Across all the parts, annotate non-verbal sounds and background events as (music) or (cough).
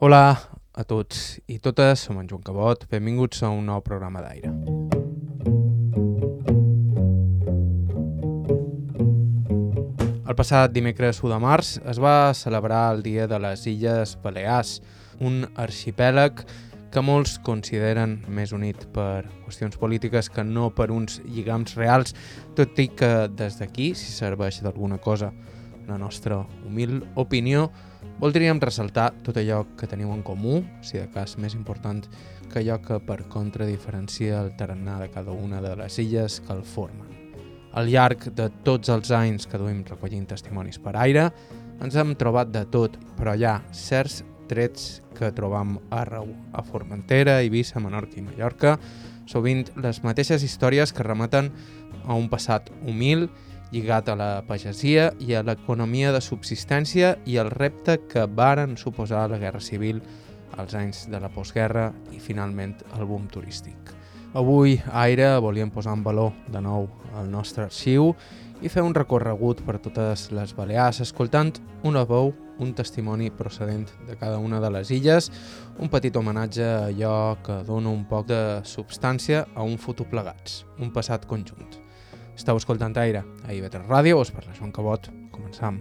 Hola a tots i totes, som en Joan Cabot, benvinguts a un nou programa d'aire. El passat dimecres 1 de març es va celebrar el Dia de les Illes Balears, un arxipèlag que molts consideren més unit per qüestions polítiques que no per uns lligams reals, tot i que des d'aquí, si serveix d'alguna cosa la nostra humil opinió, voldríem ressaltar tot allò que teniu en comú, si de cas més important que allò que per contra diferencia el tarannà de cada una de les illes que el formen. Al llarg de tots els anys que duim recollint testimonis per aire, ens hem trobat de tot, però hi ha certs trets que trobam arreu, a Formentera, Eivissa, Menorca i Mallorca, sovint les mateixes històries que remeten a un passat humil lligat a la pagesia i a l'economia de subsistència i el repte que varen suposar la Guerra Civil als anys de la postguerra i finalment el boom turístic. Avui, a Aire, volíem posar en valor de nou el nostre arxiu i fer un recorregut per totes les Balears, escoltant una veu, un testimoni procedent de cada una de les illes, un petit homenatge a allò que dona un poc de substància a un futur plegats, un passat conjunt. Estau escoltant Aire a IB3 Ràdio, us parla Joan Cabot. Començam.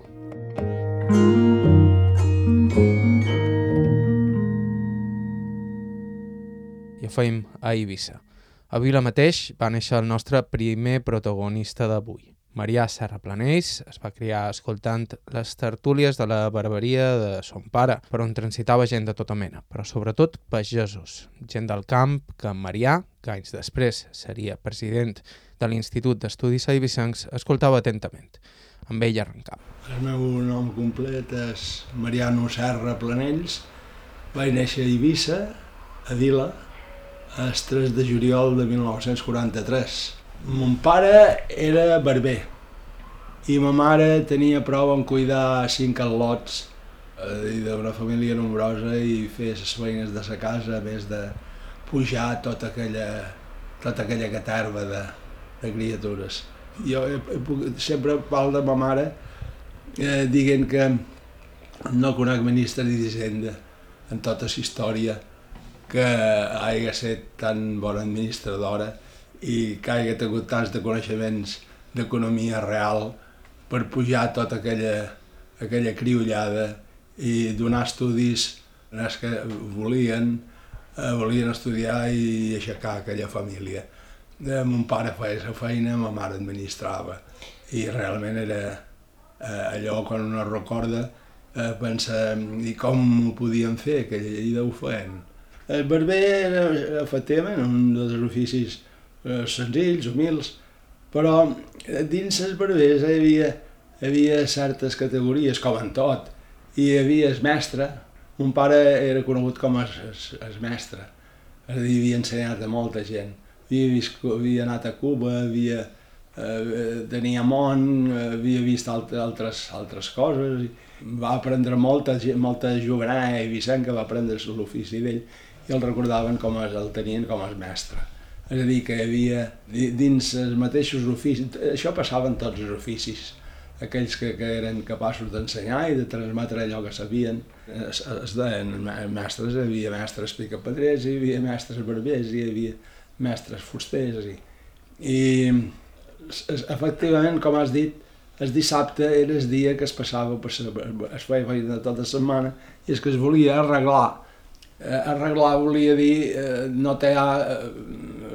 I ho feim a Eivissa. A Vila mateix va néixer el nostre primer protagonista d'avui. Marià Serraplanells es va criar escoltant les tertúlies de la barberia de son pare, per on transitava gent de tota mena, però sobretot pagesos, gent del camp que en Marià, que anys després seria president de l'Institut d'Estudis Eivissencs, escoltava atentament. Amb ell arrencava. El meu nom complet és Mariano Serra Planells. Vaig néixer a Eivissa, a Vila, el 3 de juliol de 1943. Mon pare era barber i ma mare tenia prou en cuidar cinc al·lots eh, d'una família nombrosa i fer les feines de sa casa, a més de pujar tota aquella, tota aquella caterva de, de criatures. Jo he, he, sempre parlo de ma mare eh, dient que no conec ministre d'Hisenda en tota la història que hagi estat tan bona administradora i que hagi tingut tants de coneixements d'economia real per pujar tota aquella, aquella criollada i donar estudis als que volien, eh, volien estudiar i aixecar aquella família. Eh, mon pare feia la feina, ma mare administrava i realment era eh, allò quan uno recorda eh, pensa i com ho podien fer, que allà ho feien. El barber era efectivament un dels oficis eh, senzills, humils, però dins els barbers hi havia, hi havia certes categories, com en tot, i hi havia el mestre, un pare era conegut com el, el, el mestre, és a dir, havia ensenyat a molta gent, havia, vist, havia anat a Cuba, havia, eh, tenia món, havia vist altres, altres, coses, i va aprendre molta, molta jovenà i Vicent que va aprendre l'ofici d'ell i el recordaven com el, el tenien com el mestre. És a dir, que hi havia dins els mateixos oficis, això passava en tots els oficis, aquells que, que eren capaços d'ensenyar i de transmetre allò que sabien. Es, es deien mestres, hi havia mestres picapedrers, hi havia mestres barbers, hi havia mestres fusters. I, i efectivament, com has dit, el dissabte era el dia que es passava per es feia feina tota la setmana i és que es volia arreglar arreglar volia dir eh, no eh,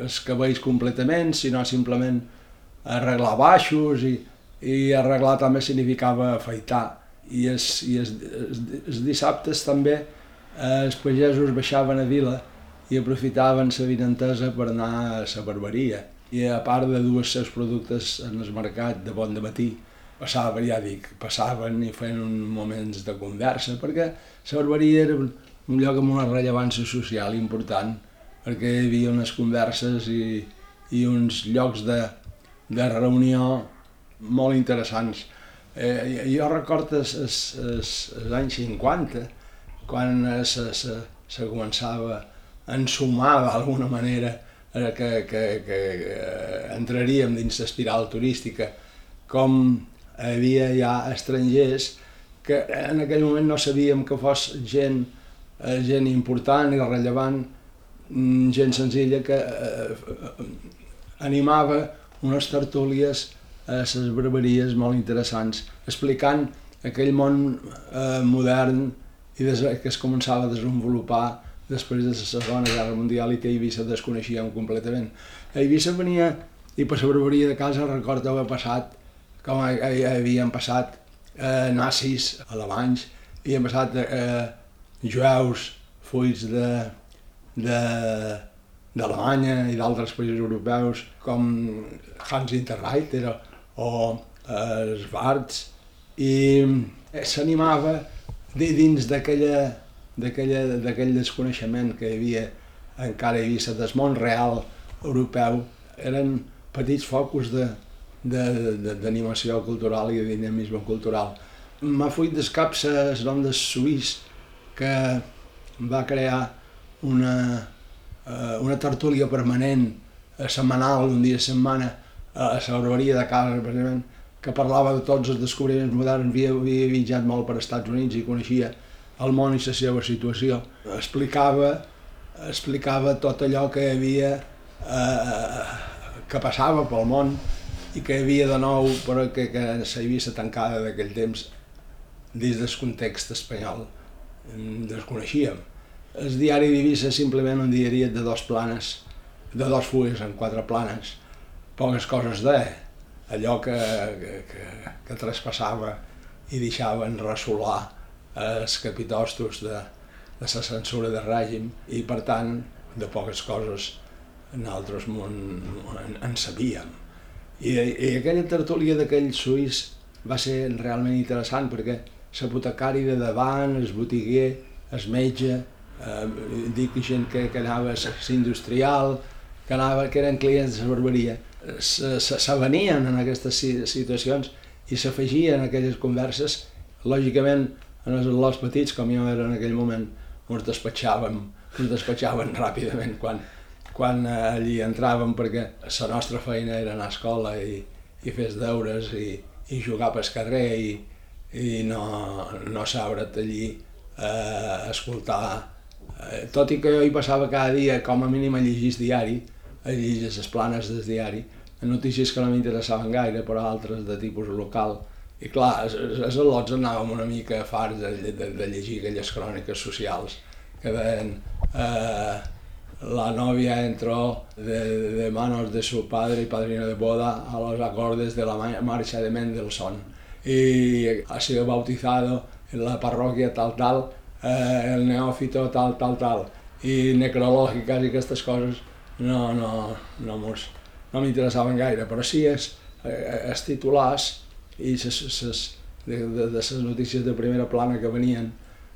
els cabells completament, sinó simplement arreglar baixos i, i arreglar també significava afaitar. I els, i els, els, els dissabtes també eh, els pagesos baixaven a vila i aprofitaven la vinentesa per anar a la barberia. I a part de dues seus productes en el mercat de bon de matí, passava, ja dic, passaven i feien uns moments de conversa, perquè la barberia era un lloc amb una rellevància social important, perquè hi havia unes converses i, i uns llocs de, de reunió molt interessants. Eh, jo recordo els, anys 50, quan se, se, se començava a ensumar d'alguna manera eh, que, que, que entraríem dins l'espiral turística, com hi havia ja estrangers que en aquell moment no sabíem que fos gent eh, gent important i rellevant, mm, gent senzilla que eh, eh, animava unes tertúlies a les barberies molt interessants, explicant aquell món eh, modern i des, que es començava a desenvolupar després de la Segona Guerra Mundial i que Eivissa desconeixíem completament. A Eivissa venia, i per la barberia de casa recordo haver passat, com havien passat eh, nazis alemanys, han passat eh, jueus, fulls de, de, d'Alemanya i d'altres països europeus, com Hans Interreiter o eh, i s'animava dins d'aquella d'aquell desconeixement que hi havia encara hi havia del món real europeu, eren petits focus d'animació cultural i de dinamisme cultural. M'ha fuit des caps el nom de Suís, que va crear una, eh, una tertúlia permanent, eh, setmanal, un dia a setmana, a la barberia de casa, precisament, que parlava de tots els descobriments moderns, havia, havia viatjat molt per als Estats Units i coneixia el món i la seva situació. Explicava, explicava tot allò que havia, eh, que passava pel món i que hi havia de nou, però que, que s'havia tancada d'aquell temps dins del context espanyol. Desconeixíem. El diari d'Eivissa simplement un diari de dos planes, de dos fulles en quatre planes, poques coses de allò que, que, que, que traspassava i deixaven ressolar els capitostos de, de la censura de règim i per tant de poques coses nosaltres en, en, en sabíem. I, I aquella tertúlia d'aquell suís va ser realment interessant perquè l'apotecari de davant, el botiguer, el metge, eh, dic gent que, que anava a l'industrial, que, anava, que eren clients de la barberia, s'avenien en aquestes situacions i s'afegien en aquelles converses, lògicament en els lots petits, com jo era en aquell moment, ens despatxàvem, ens despatxàvem ràpidament quan, quan allí entràvem perquè la nostra feina era anar a escola i, i fer deures i, i jugar pel carrer i, i no, no sabre't allí eh, escoltar. Eh, tot i que jo hi passava cada dia com a mínim a llegir diari, a llegir les planes del diari, notícies que no m'interessaven gaire, però altres de tipus local. I clar, els al·lots anàvem una mica farts de, de, de llegir aquelles cròniques socials que deien eh, la novia entró de, de manos de su padre y padrino de boda a los acordes de la marcha de Mendelssohn y ha sido bautizado en la parroquia tal tal, eh, el neófito tal tal tal i necrològiques i aquestes coses no, no, no, mos, no m'interessaven gaire, però sí és, eh, els titulars i ses, ses, de, de, de les notícies de primera plana que venien,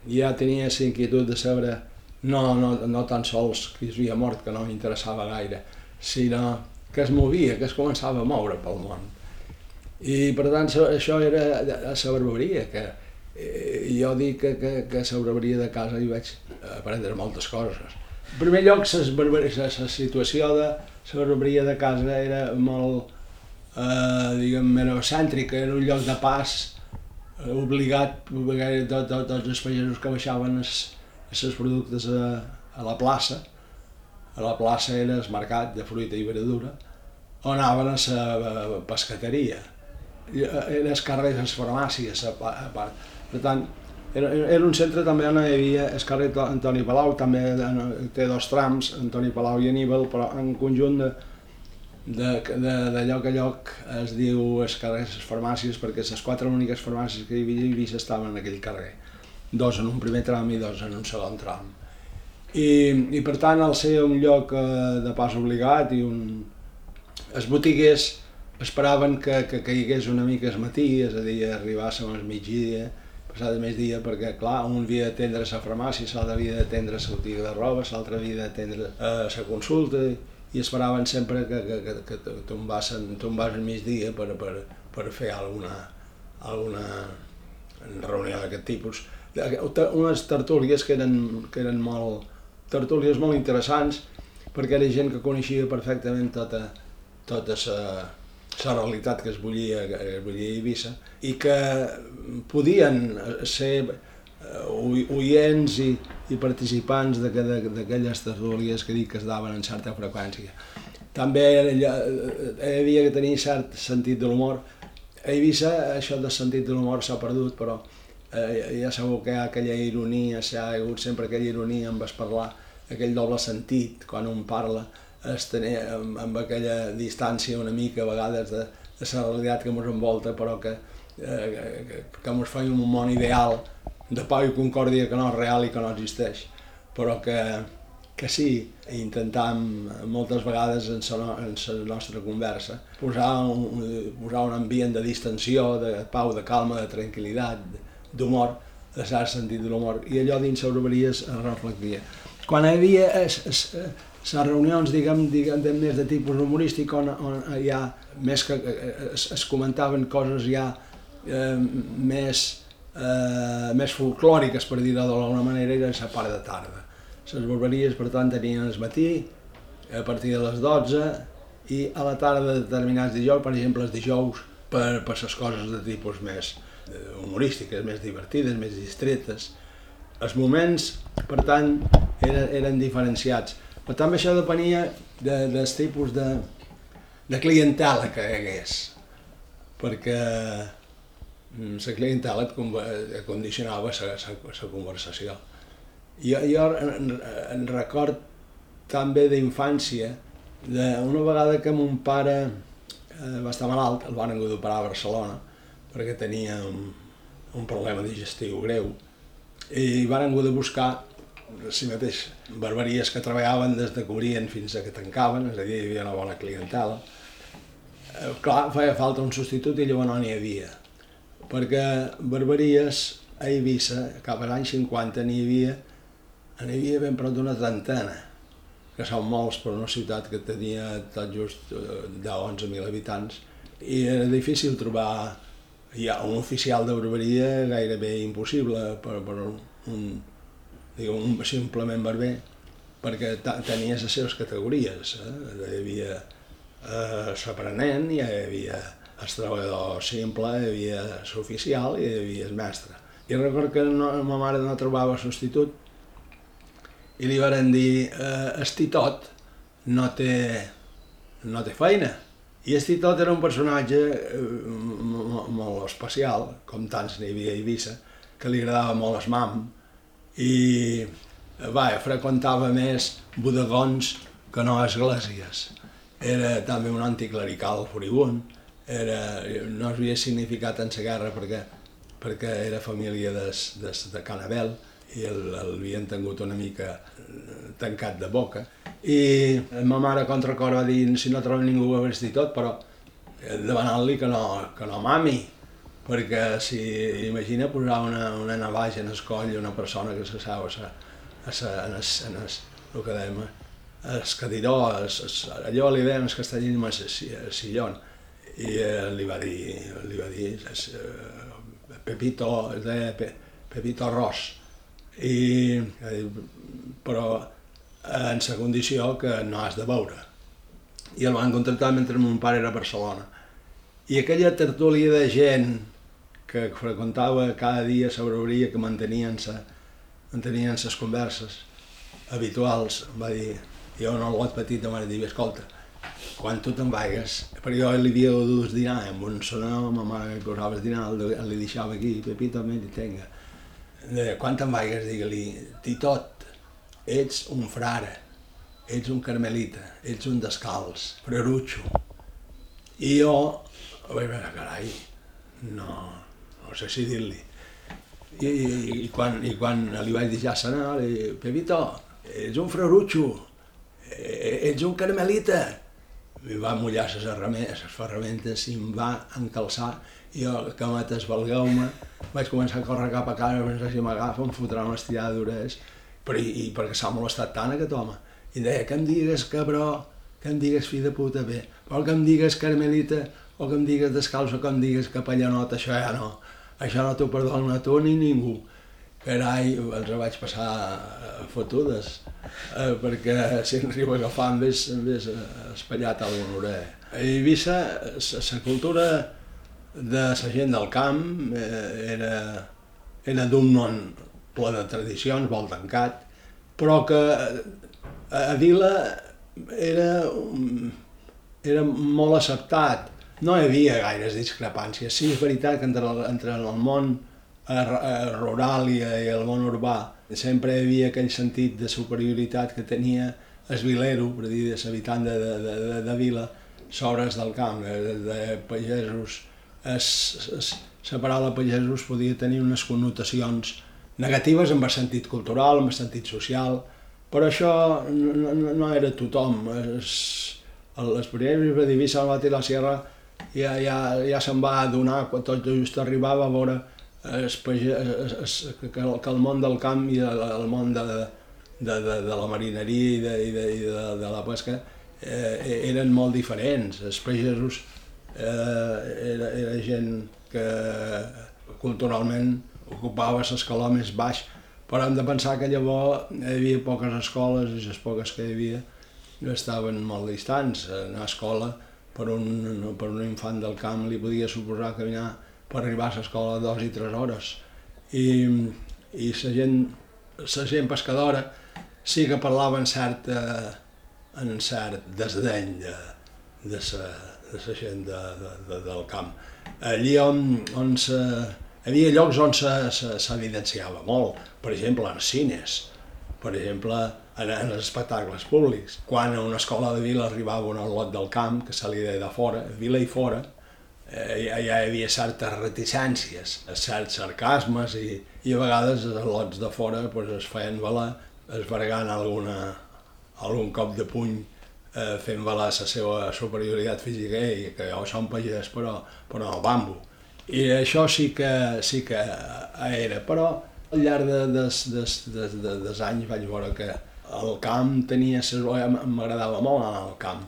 ja tenia la inquietud de saber no, no, no tan sols qui havia mort, que no m'interessava gaire, sinó que es movia, que es començava a moure pel món. I per tant això era a la barberia, que eh, jo dic que, que, que a la barberia de casa hi vaig aprendre moltes coses en primer lloc, la situació de la barberia de casa era molt, eh, diguem, eurocèntrica, era un lloc de pas eh, obligat, perquè tot, tot, tots els pagesos que baixaven els, els productes a, a la plaça, a la plaça era el mercat de fruita i verdura, on anaven a la pescateria. Eh, era el carrer de les farmàcies, a part. Per tant, era, era un centre també on hi havia el carrer Antoni Palau, també té dos trams, Antoni Palau i Aníbal, però en conjunt de, de, de, de lloc a lloc es diu el carrer les farmàcies perquè les quatre úniques farmàcies que hi havia Eivissa estaven en aquell carrer. Dos en un primer tram i dos en un segon tram. I, i per tant, al ser un lloc eh, de pas obligat i un... els botiguers esperaven que, que caigués una mica el matí, és a dir, arribàssim al migdia, passar de dia perquè, clar, un havia d'atendre la farmàcia, l'altre havia d'atendre la botiga de roba, l'altre havia d'atendre eh, la consulta, i esperaven sempre que, que, que, que tombassen, tombassen migdia per, per, per fer alguna, alguna reunió d'aquest tipus. Unes tertúlies que eren, que eren molt, tertúlies molt interessants, perquè era gent que coneixia perfectament tota, tota la la realitat que es volia, que es a Eivissa i que podien ser uh, oients i, i participants d'aquelles tertúlies que dic que es daven en certa freqüència. També hi havia que tenir cert sentit de l'humor. A Eivissa això de sentit de l'humor s'ha perdut, però eh, ja sabeu que hi ha aquella ironia, s'ha hagut sempre aquella ironia amb es parlar, aquell doble sentit quan un parla, es tenia amb, amb aquella distància una mica a vegades de, de la realitat que ens envolta, però que, eh, que, que ens fa un món ideal de pau i concòrdia que no és real i que no existeix, però que, que sí, intentam moltes vegades en la, en la nostra conversa posar un, posar un ambient de distensió, de pau, de calma, de tranquil·litat, d'humor, de cert sentit de l'humor, i allò dins les obreries es reflectia. Quan hi havia es, es, les reunions, diguem, diguem de, més de tipus humorístic, on, on hi ha, més que es, es comentaven coses ja eh, més, eh, més folclòriques, per dir-ho d'alguna manera, era la part de tarda. Les barberies, per tant, tenien el matí, a partir de les 12, i a la tarda de determinats dijous, per exemple, els dijous, per, per les coses de tipus més eh, humorístiques, més divertides, més distretes. Els moments, per tant, eren, eren diferenciats. Per tant, això depenia de, dels tipus de, de clientela que hi hagués, perquè mm, la clientela et condicionava la conversació. Jo, jo en, en record també d'infància, una vegada que mon pare eh, va estar malalt, el van haver d'operar a Barcelona, perquè tenia un, un problema digestiu greu, i van haver de buscar si mateix barberies que treballaven des de que obrien fins a que tancaven, és a dir, hi havia una bona clientela. Eh, clar, feia falta un substitut i llavors no n'hi havia, perquè barberies a Eivissa, cap a l'any 50, n'hi havia n'hi havia ben prop d'una trentena, que són molts per una ciutat que tenia tot just 10-11.000 eh, habitants, i era difícil trobar ja un oficial de barberia gairebé impossible per, per un, diguem, un simplement barber, perquè tenies les seves categories. Eh? Hi havia eh, l'aprenent, hi havia el treballador simple, hi havia l'oficial i hi havia el mestre. I recordo que no, ma mare no trobava substitut i li varen dir eh, el Titot no té, no té feina. I el Titot era un personatge eh, molt especial, com tants n'hi havia a Eivissa, que li agradava molt el mam, i va, freqüentava més bodegons que no esglésies. Era també un anticlerical furibund, era, no havia significat en la guerra perquè, perquè era família des, des de Canabel, i l'havien tingut una mica eh, tancat de boca. I ma mare contra cor va dir si no troba ningú a vestir tot, però demanant-li que, no, que no mami, perquè si imagina posar una, una navaja en el coll una persona que se sap a, a, en, es, en es, el que dèiem, el cadiró, es, es, allò li dèiem el castellí amb el sillon, i eh, li va dir, li va dir es, eh, Pepito, es deia Pe, Pepito Ross, i, però en la condició que no has de veure. I el van contractar mentre mon pare era a Barcelona. I aquella tertúlia de gent que freqüentava cada dia l'obreria que mantenien, sa, mantenien les converses habituals, va dir, jo no el got petit em va dir, escolta, quan tu te'n vaigues, perquè jo li havia dut dinar amb un sonor, ma mare li posava el dinar, li deixava aquí, Pepito, me tenga de quan te'n vaigues, digue-li, Titot, ets un frare, ets un carmelita, ets un descalç, frerutxo. I jo, vaig veure, carai, no, no sé si dir-li. I, i, i, quan, I quan li vaig dir ja sanar, li dic, Pepito, ets un frerutxo, e, ets un carmelita. I va mullar les ferramentes i em va encalçar i jo, cametes, valgueu-me, vaig començar a córrer cap a casa, pensar si m'agafa, em fotrà una estirada d'orelles, però i, i perquè s'ha molestat tant aquest home. I deia, que em digues cabró, que em digues fill de puta bé, vol que em digues carmelita, o que em digues descalç, o que em digues capellanot, això ja no. Això no t'ho perdona tu ni ningú. Carai, els vaig passar eh, fotudes, eh, perquè si ens arriba a agafar em ves, eh, espallat a l'honorer. A Eivissa, la cultura de la gent del camp eh, era, era d'un món ple de tradicions, molt tancat, però que a Vila era, era molt acceptat. No hi havia gaires discrepàncies. Sí, és veritat que entre, entre el món rural i el món urbà sempre hi havia aquell sentit de superioritat que tenia el vilero, per dir, l'habitant de, de, de, de vila, sobre els del camp, de, de pagesos. Es, es, la paraula pagesos podia tenir unes connotacions negatives en el sentit cultural, en el sentit social, però això no, no, no era tothom. Es, les pagesos de Divisa, el i la Sierra ja, ja, ja se'n va adonar, quan tot just arribava a veure es, es, es, que, que el món del camp i el, el món de, de, de, de la marineria i de, i de, i de, de la pesca eh, eren molt diferents. Els pagesos eh, era, era gent que culturalment ocupava l'escaló més baix, però hem de pensar que llavors hi havia poques escoles i les poques que hi havia estaven molt distants. Anar a escola per un, per un infant del camp li podia suposar caminar per arribar a l'escola dues i tres hores. I, i la gent, la gent pescadora sí que parlava en cert, eh, en cert desdeny de, de la de la gent de, de, de, del camp. Allí on, on se, hi havia llocs on s'evidenciava molt, per exemple, en cines, per exemple, en, en els espectacles públics. Quan a una escola de vila arribava un lot del camp, que se li deia de fora, vila i fora, eh, ja, hi havia certes reticències, certs sarcasmes i, i a vegades els lots de fora pues, es feien valer esvergant alguna, algun cop de puny eh, fent valer la seva superioritat física i que jo som pagès però, però no bambo. I això sí que, sí que era, però al llarg de, des, des, des, des, des anys vaig veure que el camp tenia... M'agradava molt anar al camp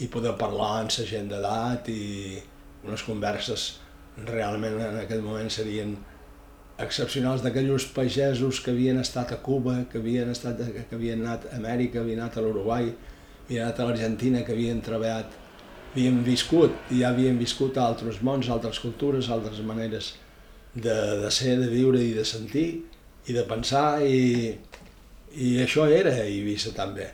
i poder parlar amb la gent d'edat i, unes converses realment en aquest moment serien excepcionals d'aquells pagesos que havien estat a Cuba, que havien, estat, que havien anat a Amèrica, havien anat a l'Uruguai, havien anat a l'Argentina, que havien treballat, havien viscut, i ja havien viscut altres mons, altres cultures, altres maneres de, de ser, de viure i de sentir i de pensar i, i això era Eivissa també.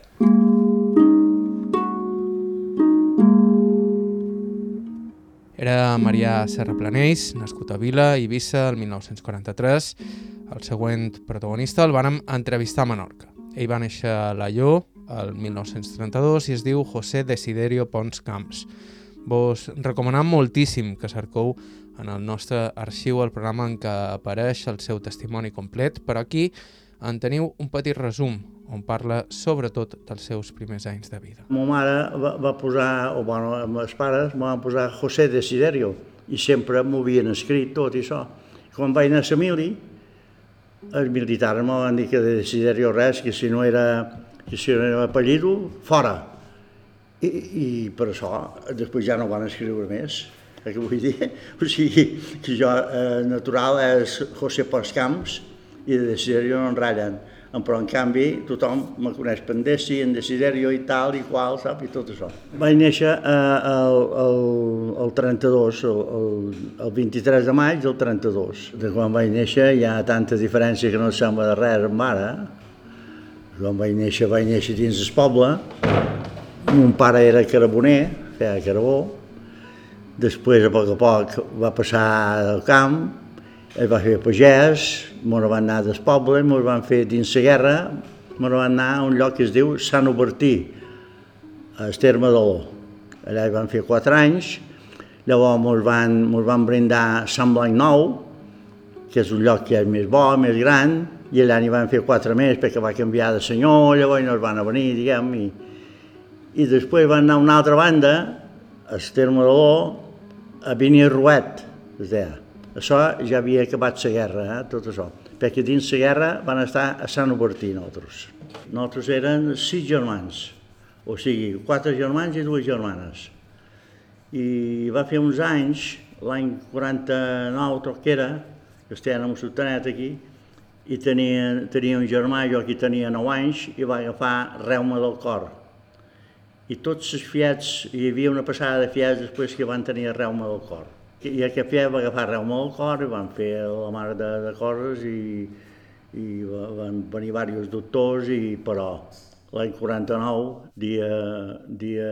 Era Marià Serraplanells, nascut a Vila, Eivissa, el 1943. El següent protagonista el vàrem entrevistar a Menorca. Ell va néixer a Lalló el 1932 i es diu José Desiderio Pons Camps. Vos recomanam moltíssim que cercou en el nostre arxiu el programa en què apareix el seu testimoni complet, però aquí en teniu un petit resum on parla sobretot dels seus primers anys de vida. Ma mare va, va posar, o bueno, els pares van posar José Desiderio i sempre m'ho havien escrit tot i això. Quan vaig anar a Samili, els militars m'ho van dir que de Desiderio res, que si no era, que si no era apellido, fora. I, I per això després ja no van escriure més. Eh, que vull dir? (laughs) O sigui, que jo eh, natural és José Pons Camps i de Desiderio no en ratllen però en canvi tothom me coneix per en Desi, en Desiderio i tal i qual, sap, i tot això. Vaig néixer eh, el, el, el 32, el, el, el 23 de maig del 32. De quan vaig néixer hi ha tanta diferència que no sembla de res amb ara. Quan vaig néixer, vaig néixer dins el poble. Mon pare era caraboner, feia carbó. Després, a poc a poc, va passar al camp, ell va fer pagès, m'ho van anar del poble, m'ho van fer dins la guerra, m'ho van anar a un lloc que es diu Sant Obertí, a Esterma d'Oló. Allà hi van fer quatre anys, llavors mos van, mos van brindar Sant Blanc Nou, que és un lloc que és més bo, més gran, i allà n'hi van fer quatre més perquè va canviar de senyor, llavors no es van a venir, diguem, i, i després van anar a una altra banda, a Esterma d'Oló, a Vini Ruet, es deia això ja havia acabat la guerra, eh, tot això. Perquè dins la guerra van estar a Sant Obertí, nosaltres. Nosaltres eren sis germans, o sigui, quatre germans i dues germanes. I va fer uns anys, l'any 49, tot que era, que estèiem amb Sotanet aquí, i tenia, tenia un germà, jo aquí tenia 9 anys, i va agafar reuma del cor. I tots els fiets, hi havia una passada de fiets després que van tenir reuma del cor i aquest pia va agafar reuma al cor i van fer la mar de, de coses i, i van venir diversos doctors, i, però l'any 49, dia, dia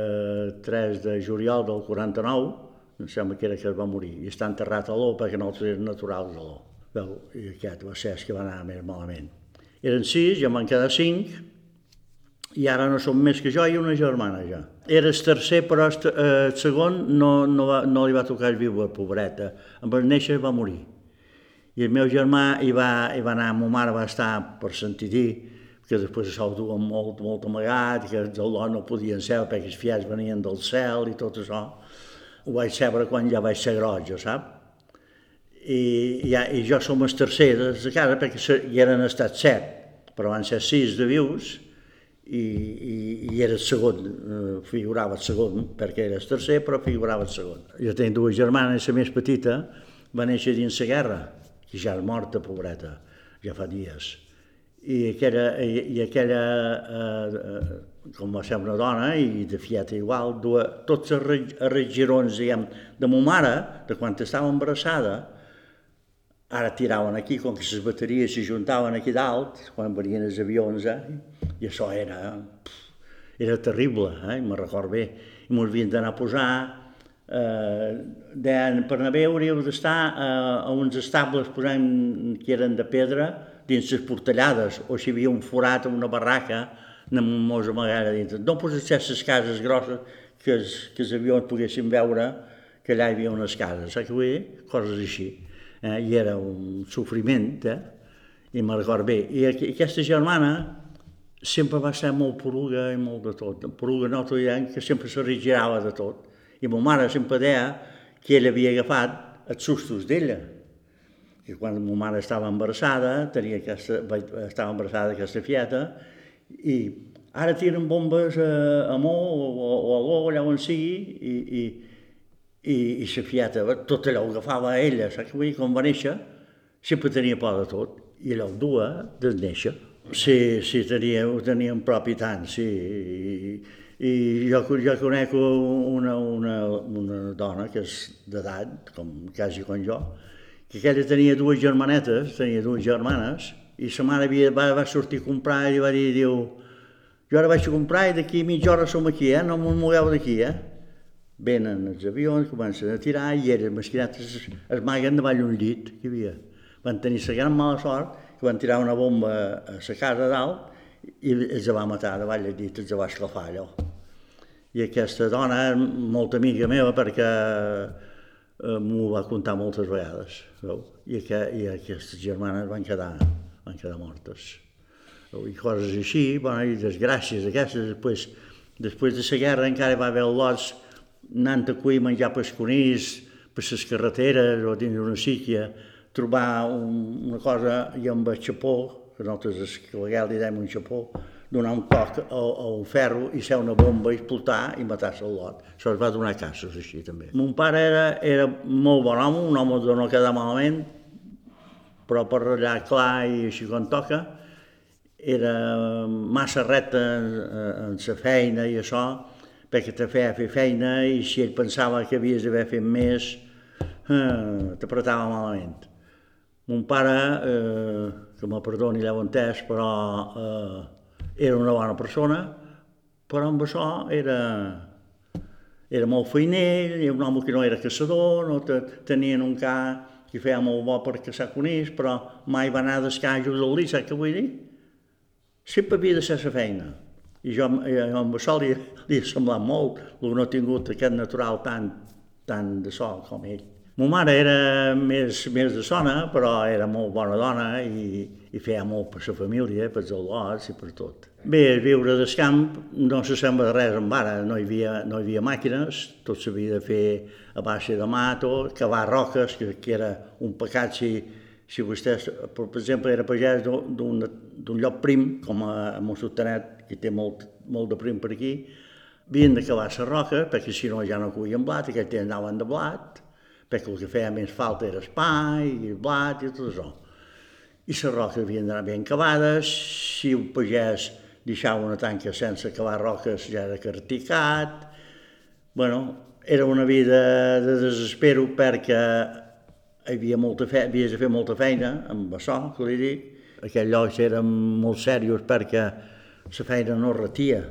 3 de juliol del 49, em sembla que era que es va morir, i està enterrat a l'O perquè no eren naturals a l'O. I aquest va ser el que va anar més malament. Eren sis, ja van quedar cinc, i ara no som més que jo i una germana ja. Era el tercer, però el eh, segon no, no, va, no li va tocar el viu, pobreta. Amb el néixer va morir. I el meu germà hi va, hi va anar, ma mare va estar per sentir dir, que després això ho duen molt, molt amagat, que els lot no podien ser perquè els fiats venien del cel i tot això. Ho vaig saber quan ja vaig ser gros, jo sap? I, ja, i jo som el tercer de casa perquè hi eren estat set, però van ser sis de vius, i, i, i era segon, eh, figurava el segon, perquè era el tercer, però figurava el segon. Jo tenc dues germanes, la més petita va néixer dins la guerra, que ja és morta, pobreta, ja fa dies. I aquella, i, i aquella eh, eh, com va ser una dona, i de fieta igual, duia, tots els, els girons, diguem, de ma mare, de quan estava embarassada, ara tiraven aquí, com que les bateries s'hi juntaven aquí dalt, quan venien els avions, eh? I això era, era terrible, eh? me'n record bé, i m'ho havien d'anar a posar, eh, deien, per anar bé hauríeu d'estar eh, a uns estables posem, que eren de pedra dins les portallades, o si hi havia un forat o una barraca, anem mos amagara dintre. No posar les cases grosses que els, que els avions poguessin veure que allà hi havia unes cases, saps què vull dir? Coses així eh, i era un sofriment, eh? i me'n record bé. I aquesta germana sempre va ser molt poruga i molt de tot. Poruga no t'ho dient, que sempre se rigirava de tot. I ma mare sempre deia que ella havia agafat els sustos d'ella. I quan ma mare estava embarassada, tenia aquesta, estava embarassada d'aquesta fieta, i ara tiren bombes a, a Mo o, o a Go, allà on sigui, i, i, i, i la fieta, tot allò ho agafava a ella, saps vull dir? Quan va néixer, sempre tenia por de tot, i allò ho dua de néixer. Sí, sí, tenia, ho tenia en propi tant, sí. I, i jo, jo conec una, una, una dona que és d'edat, com quasi com jo, que aquella tenia dues germanetes, tenia dues germanes, i sa mare havia, va, va sortir a comprar i va dir, diu, jo ara vaig a comprar i d'aquí mitja hora som aquí, eh? no m'ho mogueu d'aquí, eh? Venen els avions, comencen a tirar i eren mesquinats es, es maguen davall un llit que hi havia. Van tenir la gran mala sort que van tirar una bomba a la casa dalt i els va matar davall el llit, els va escalfar allò. I aquesta dona és molt amiga meva perquè eh, m'ho va contar moltes vegades. Veu? I, que, I aquestes germanes van quedar, van quedar mortes. Veu? I coses així, bueno, i desgràcies aquestes. Després, després de la guerra encara va haver lots anant a cuir menjar pesconís per les carreteres o dins d'una síquia, trobar un, una cosa i amb el xapó, que nosaltres a vegades li dèiem un xapó, donar un toc a, a un ferro i ser una bomba, explotar i matar-se el lot. Això es va donar casos així també. Mon pare era, era molt bon home, un home de no quedar malament, però per allà clar i així com toca, era massa recte en, en sa feina i això, perquè te feia fer feina i si ell pensava que havies d'haver fet més, eh, t'apretava malament. Mon pare, eh, que me perdoni l'heu entès, però eh, era una bona persona, però amb això era, era molt feiner, era un home que no era caçador, no te, tenien un ca que feia molt bo per caçar conills, però mai va anar a al lit, saps què vull dir? Sempre havia de ser la feina. I jo, jo amb això li, li ha semblat molt el no ha tingut aquest natural tan, tan de sol com ell. Ma mare era més, més de sona, però era molt bona dona i, i feia molt per la família, per els lots i per tot. Bé, viure del camp no se sembla de res amb ara, no hi havia, no hi havia màquines, tot s'havia de fer a base de mato, cavar roques, que, que era un pecat si, si vostè, per exemple, era pagès d'un lloc prim, com a, Mossotanet, que té molt, molt de prim per aquí, havien de cavar la roca, perquè si no ja no cuien blat, aquells temps anaven de blat, perquè el que feia més falta era espai, i blat i tot això. I les roques havien d'anar ben cavades, si un pagès deixava una tanca sense cavar roques ja era carticat, bueno, era una vida de desespero perquè hi havia molta fe, havies de fer molta feina amb això, que li dic, Aquells llocs eren molt serios perquè la feina no retia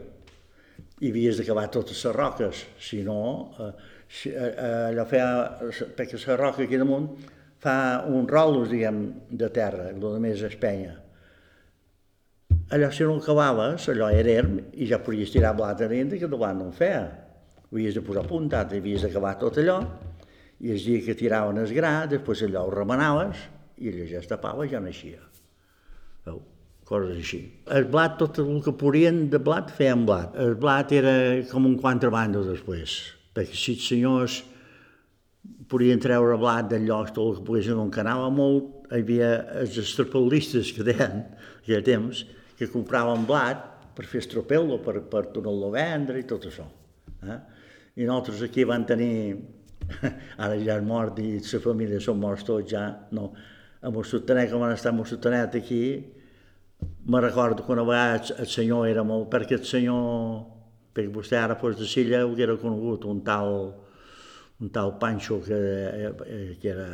i havies d'acabar totes les roques, si no, eh allò feia, perquè la roca aquí damunt fa un rolos, diguem, de terra, el que més és penya. Allò, si no acabaves, allò era erm, i ja podies tirar blat a dintre, que davant no en feia. Ho havies de posar puntat, havies d'acabar tot allò, i el dia que tiraven el gra, després allò ho remenaves, i allò ja es tapava i ja naixia. Veu? Coses així. El blat, tot el que podien de blat, feien blat. El blat era com un contrabando després, perquè si els senyors podien treure blat del lloc tot el que poguessin, on anava molt, hi havia els estrapel·listes que deien, aquell (laughs) temps, que compraven blat per fer estropel·lo, per, per tornar-lo a vendre i tot això. Eh? I nosaltres aquí van tenir, ara ja és mort i la família són morts tots ja, no, a Mossotanet, com van estar a Mossotanet aquí, me recordo que una vegada el senyor era molt, perquè el senyor, perquè vostè ara fos de Silla, ho era conegut, un tal, un tal Pancho que, eh, que era,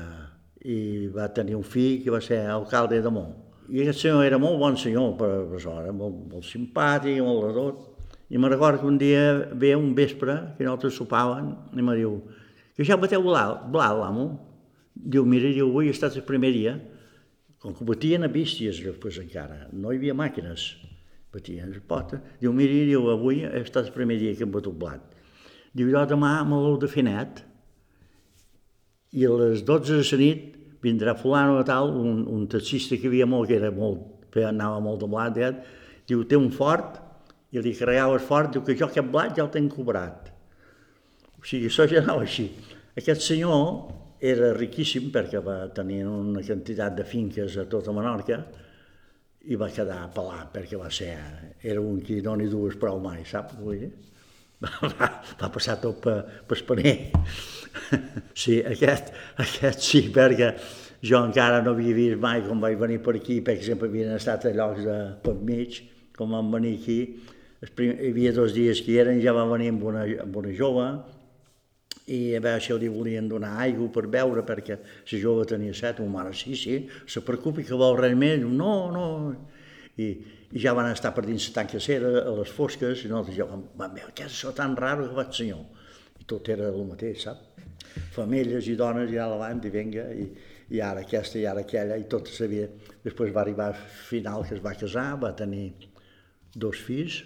i va tenir un fill que va ser alcalde de Mont. I aquest senyor era molt bon senyor, però, però era molt, molt simpàtic, molt de tot. I me recordo que un dia ve un vespre, que nosaltres sopaven, i me diu, que ja bateu blat l'amo? Diu, mira, diu, avui ha estat el primer dia, com que batien a bísties després encara, no hi havia màquines, batien a pota. Diu, mira, diu, avui ha estat el primer dia que hem batut blat. Diu, jo demà me l'heu de fer net, i a les 12 de la nit vindrà fulano o tal, un, un taxista que havia molt, que era molt, que anava molt de blat, ja, diu, té un fort, i li carregava el fort, diu que jo aquest blat ja el tenc cobrat. O sigui, això ja anava així. Aquest senyor era riquíssim perquè va tenir una quantitat de finques a tota Menorca i va quedar pelat perquè va ser, era un qui no n'hi dues prou mai, sap? (laughs) Vull dir? Va, va, passar tot per, per espaner. (laughs) Sí, aquest, aquest sí, perquè jo encara no havia vist mai com vaig venir per aquí, per exemple, havien estat a llocs de per mig, com vam venir aquí, prim, hi havia dos dies que hi eren, ja va venir amb una, amb una jove, i a veure si li volien donar aigua per beure perquè la jove tenia set, un mare, sí, sí, se preocupi que vol res més, no, no, i, i ja van estar per dins la tanca cera a les fosques, i nosaltres ja vam, vam veure, què és això tan raro que va el senyor? I tot era el mateix, sap? Famílies i dones ja a l'avant, i vinga, i, i ara aquesta i ara aquella, i tot sabia. Després va arribar al final que es va casar, va tenir dos fills,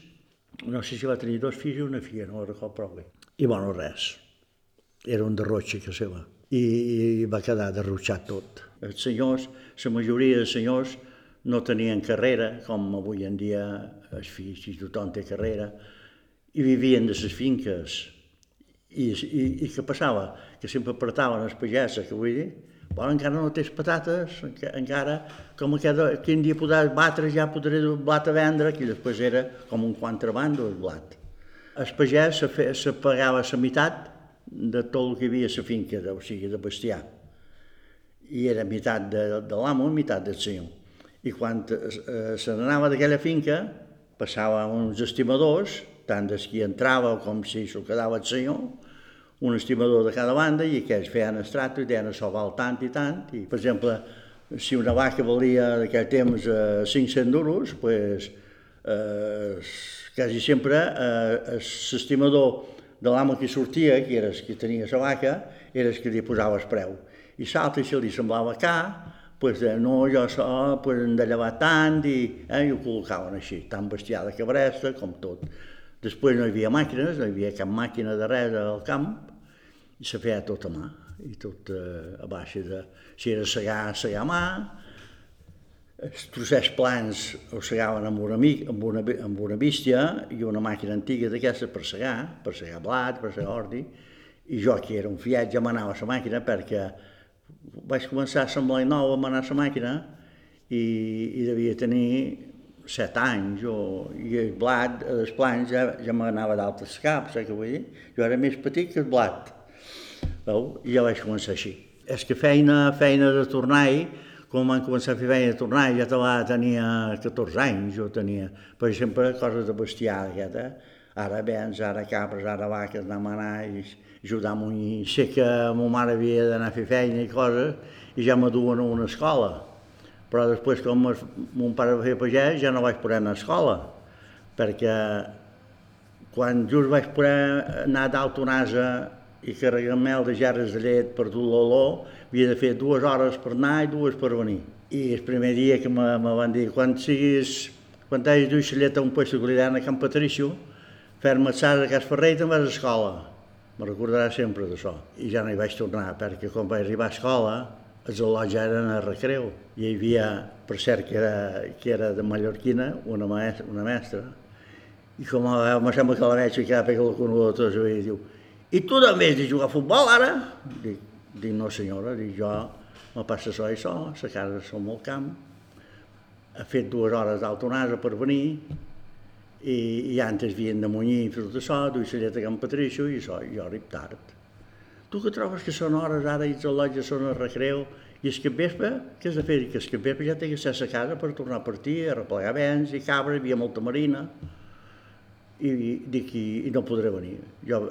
no sé si va tenir dos fills i una filla, no ho recordo prou bé. I bueno, res, era un derrotxe que seva, i, i va quedar derrotxat tot. Els senyors, la majoria de senyors no tenien carrera, com avui en dia els fills i tothom té carrera, i vivien de les finques. I, i, i què passava? Que sempre apretaven els pageses, que vull dir, bueno, encara no tens patates, encara, com cada, quin dia podràs batre, ja podré el blat a vendre, que després era com un contrabando el blat. El pagès se, fe, se pagava la meitat de tot el que hi havia a la finca, o sigui, de bestiar. I era meitat de, de l'amo i meitat del senyor. I quan eh, se n'anava d'aquella finca, passava uns estimadors, tant des qui entrava com si s'ho quedava el senyor, un estimador de cada banda i aquells feien estrato i deien això val tant i tant. I, per exemple, si una vaca valia d'aquell temps eh, 500 duros, pues, eh, quasi sempre eh, l'estimador de l'amo que sortia, que era que tenia la vaca, era el que li posava el preu. I l'altre, si li semblava car, pues, de, no, jo so, pues, hem de llevar tant, i, eh, i ho col·locaven així, tan bestiar de cabresta com tot. Després no hi havia màquines, no hi havia cap màquina de res al camp, i se feia tot a mà, i tot eh, a baixa de... Si era segar, segar a mà, els trossets plans ho segaven amb una, amb, una, amb una bístia i una màquina antiga d'aquesta per segar, per segar blat, per segar ordi, i jo, que era un fiat, ja m'anava la màquina perquè vaig començar a semblar nou a anar a la màquina i, i devia tenir set anys, o, i el blat, els plans ja, ja m'anava d'altres caps, saps què vull dir? Jo era més petit que el blat, veu? I ja vaig començar així. És que feina, feina de tornar-hi, quan van començar a fer feina de tornar, ja tenia 14 anys, jo tenia, per exemple, coses de bestiar, aquesta. Ara vens, ara capres, ara vaques, anem a anar i ajudar a Sé que ma mare havia d'anar a fer feina i coses, i ja me duen a una escola. Però després, com es, mon pare va fer pagès, ja no vaig poder anar a escola, perquè quan just vaig poder anar d'Alto Nasa i carregar mel de gerres de llet per dur l'olor, havia de fer dues hores per anar i dues per venir. I el primer dia que me, me van dir, quan siguis, quan t'hagis dut la llet a un que li a Camp Patricio, fer-me a Cas Ferrer i te'n vas a escola. Me recordarà sempre d'això. I ja no hi vaig tornar, perquè quan vaig arribar a escola, els al·lots eren a recreu. Hi havia, per cert, que era, que era de Mallorquina, una, maestra, una mestra, i com a, me sembla que la veig ficar perquè la coneguda tots i diu i tu també has de jugar a futbol ara? Dic, dic no senyora, dic jo me passa això i això, la casa som al camp, he fet dues hores d'autonasa per venir i, i antes havien de munyir i fer tot això, duia la llet a Can Patricio i això, i jo arrib tard. Tu que trobes que són hores ara i els al·lotges són a recreu i el capvespre, què has de fer? Que el capvespre ja té que ser a casa per tornar a partir, a replegar vents i cabra, hi havia molta marina i dic, i, i no podré venir. Jo,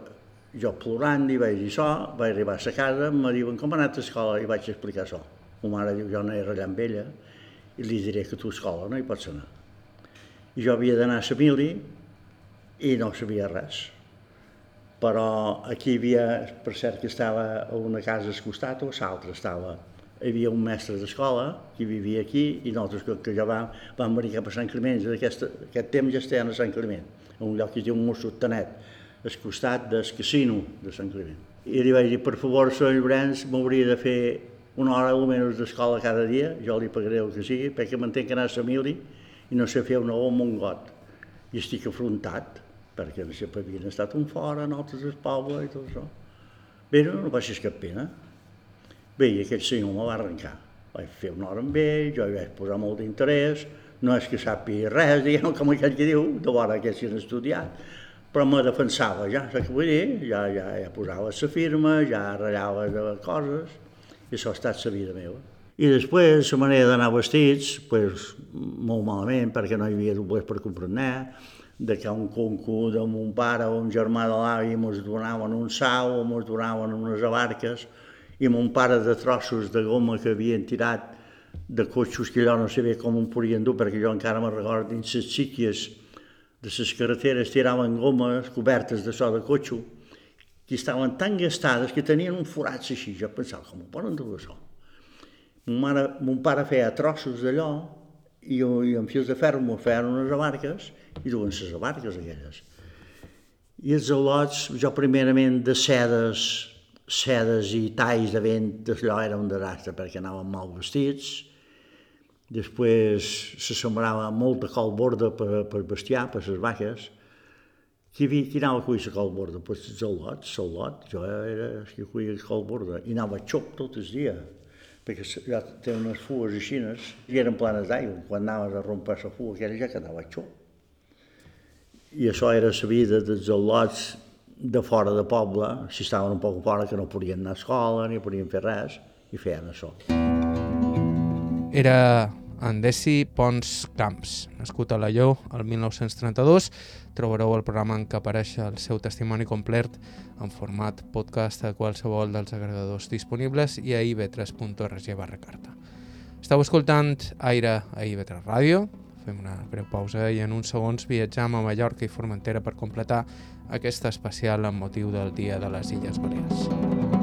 jo plorant i vaig dir això, vaig arribar a la casa, em diuen com ha anat a escola i vaig explicar això. Ma mare diu, jo no era allà amb ella i li diré que tu a escola no hi pots anar. I jo havia d'anar a la mili i no sabia res. Però aquí hi havia, per cert que estava a una casa al costat o a l'altra estava hi havia un mestre d'escola que vivia aquí i nosaltres que, que ja vam, vam venir cap a Sant Climent, aquest, aquest temps ja estem a Sant Climent un lloc que es diu Mossotanet, al costat del casino de Sant Climent. I li vaig dir, per favor, senyor Llorenç, m'hauria de fer una hora almenys d'escola cada dia, jo li pagaré el que sigui, perquè m'entenc que anar a Samili i no sé fer una O un got. I estic afrontat, perquè no sé, havien estat un fora, nosaltres al poble i tot això. Bé, no, no passis cap pena. Bé, i aquell senyor me va arrencar. Vaig fer una hora amb ell, jo hi vaig posar molt d'interès, no és que sàpiga res, diguem, com aquell que diu, de vora que s'hi han estudiat, però me defensava ja, saps què vull dir? Ja, ja, ja posava la firma, ja ratllava de coses, i això ha estat la vida meva. I després, la manera d'anar vestits, pues, molt malament, perquè no hi havia doblers per comprar de que un concu de mon pare o un germà de l'avi mos donaven un sau o mos donaven unes abarques i mon pare de trossos de goma que havien tirat de cotxos que allò no sabia com em podien dur, perquè jo encara me recordo dins les xiquies de les carreteres tiraven gomes cobertes de so de cotxo, que estaven tan gastades que tenien un forat així. Jo pensava, com ho poden dur això? Mon, mare, mon pare feia trossos d'allò i, i amb fils de ferro m'ho feien unes abarques i duen les abarques aquelles. I els al·lots, jo primerament de sedes, sedes i talls de vent, allò era un desastre perquè anaven mal vestits, Després se sembrava molta col borda per, per bestiar, per les vaques. Qui, havia, qui anava a cuir la col borda? Pues el lot, el lot. Jo era el que cuia col borda. I anava a xop tot el dia, perquè ja té unes fues així, i eren planes d'aigua. Quan anaves a rompar la fua, aquella ja quedava a xop. I això era la vida dels al·lots de fora de poble, si estaven un poc fora, que no podien anar a escola, ni podien fer res, i feien això era Andesi Pons Camps, nascut a Lalló el 1932. Trobareu el programa en què apareix el seu testimoni complet en format podcast a qualsevol dels agregadors disponibles i a ib3.org barra carta. Estau escoltant Aire a IB3 Ràdio, fem una breu pausa i en uns segons viatjam a Mallorca i Formentera per completar aquesta especial amb motiu del Dia de les Illes Balears. Hola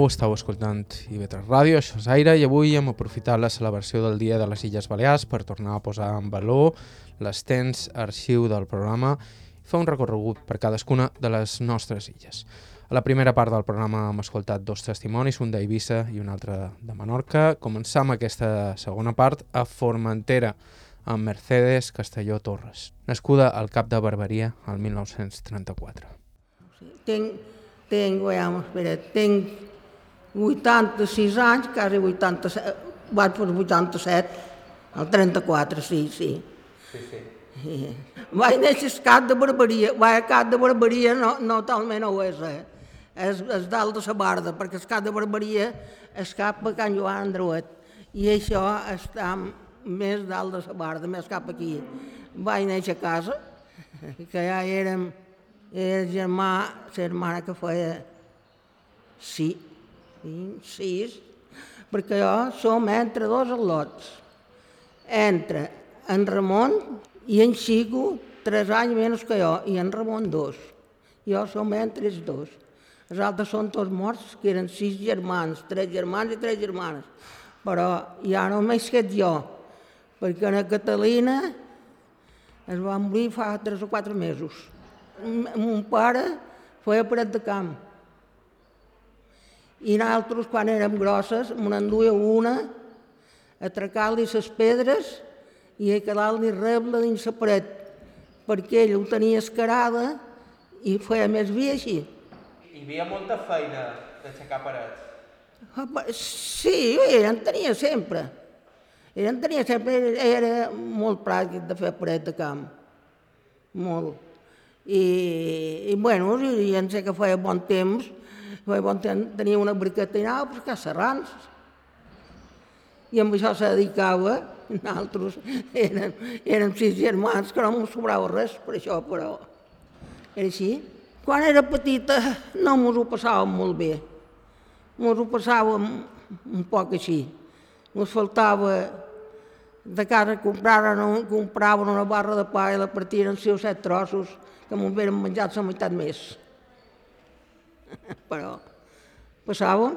nou, estàu escoltant IB3 Ràdio, això és Aire, i avui hem aprofitat la celebració del Dia de les Illes Balears per tornar a posar en valor l'extens arxiu del programa i fer un recorregut per cadascuna de les nostres illes. A la primera part del programa hem escoltat dos testimonis, un d'Eivissa i un altre de Menorca. Començam aquesta segona part a Formentera, amb Mercedes Castelló Torres, nascuda al Cap de Barberia el 1934. Tinc tinc, veiem, espera, tinc 86 anys, quasi 87, vaig per 87, el 34, sí, sí. Sí, sí. sí. Vaig néixer a Cap de Barberia, vaig a Cap de Barberia no, no talment ho és, eh? És, és dalt de la Barda, perquè el Cap de Barberia és cap a Can Joan Andruet. I això està més dalt de la barda, més cap aquí. Vaig néixer a casa, que ja érem, era germà, la germana que feia sí, cinc, sis, perquè jo som entre dos al·lots. Entre en Ramon i en Xico, tres anys menys que jo, i en Ramon dos. Jo som entre els dos. Els altres són tots morts, que eren sis germans, tres germans i tres germanes. Però ja només quedat jo, perquè la Catalina es va morir fa tres o quatre mesos. Mon pare feia paret de camp. I nosaltres, quan érem grosses, me n'enduia una a trecar-li les pedres i a quedar-li reble dins la paret, perquè ell ho tenia escarada i feia més vi així. Hi havia molta feina d'aixecar parets. Pa- Sí, ell en tenia sempre. Ell en tenia sempre, era, molt pràctic de fer paret de camp. Molt. I, i bueno, i, i en sé que feia bon temps, bon tenia una briqueta i anava a pescar serrans. I amb això se dedicava, nosaltres érem, érem sis germans, que no m'ho sobrava res per això, però era així. Quan era petita no mos ho passàvem molt bé. Mos ho passàvem un poc així. Mos faltava de casa compraven, un- compraven una barra de pa i la partien en seus set trossos que m'ho havien menjat la meitat més. Però passàvem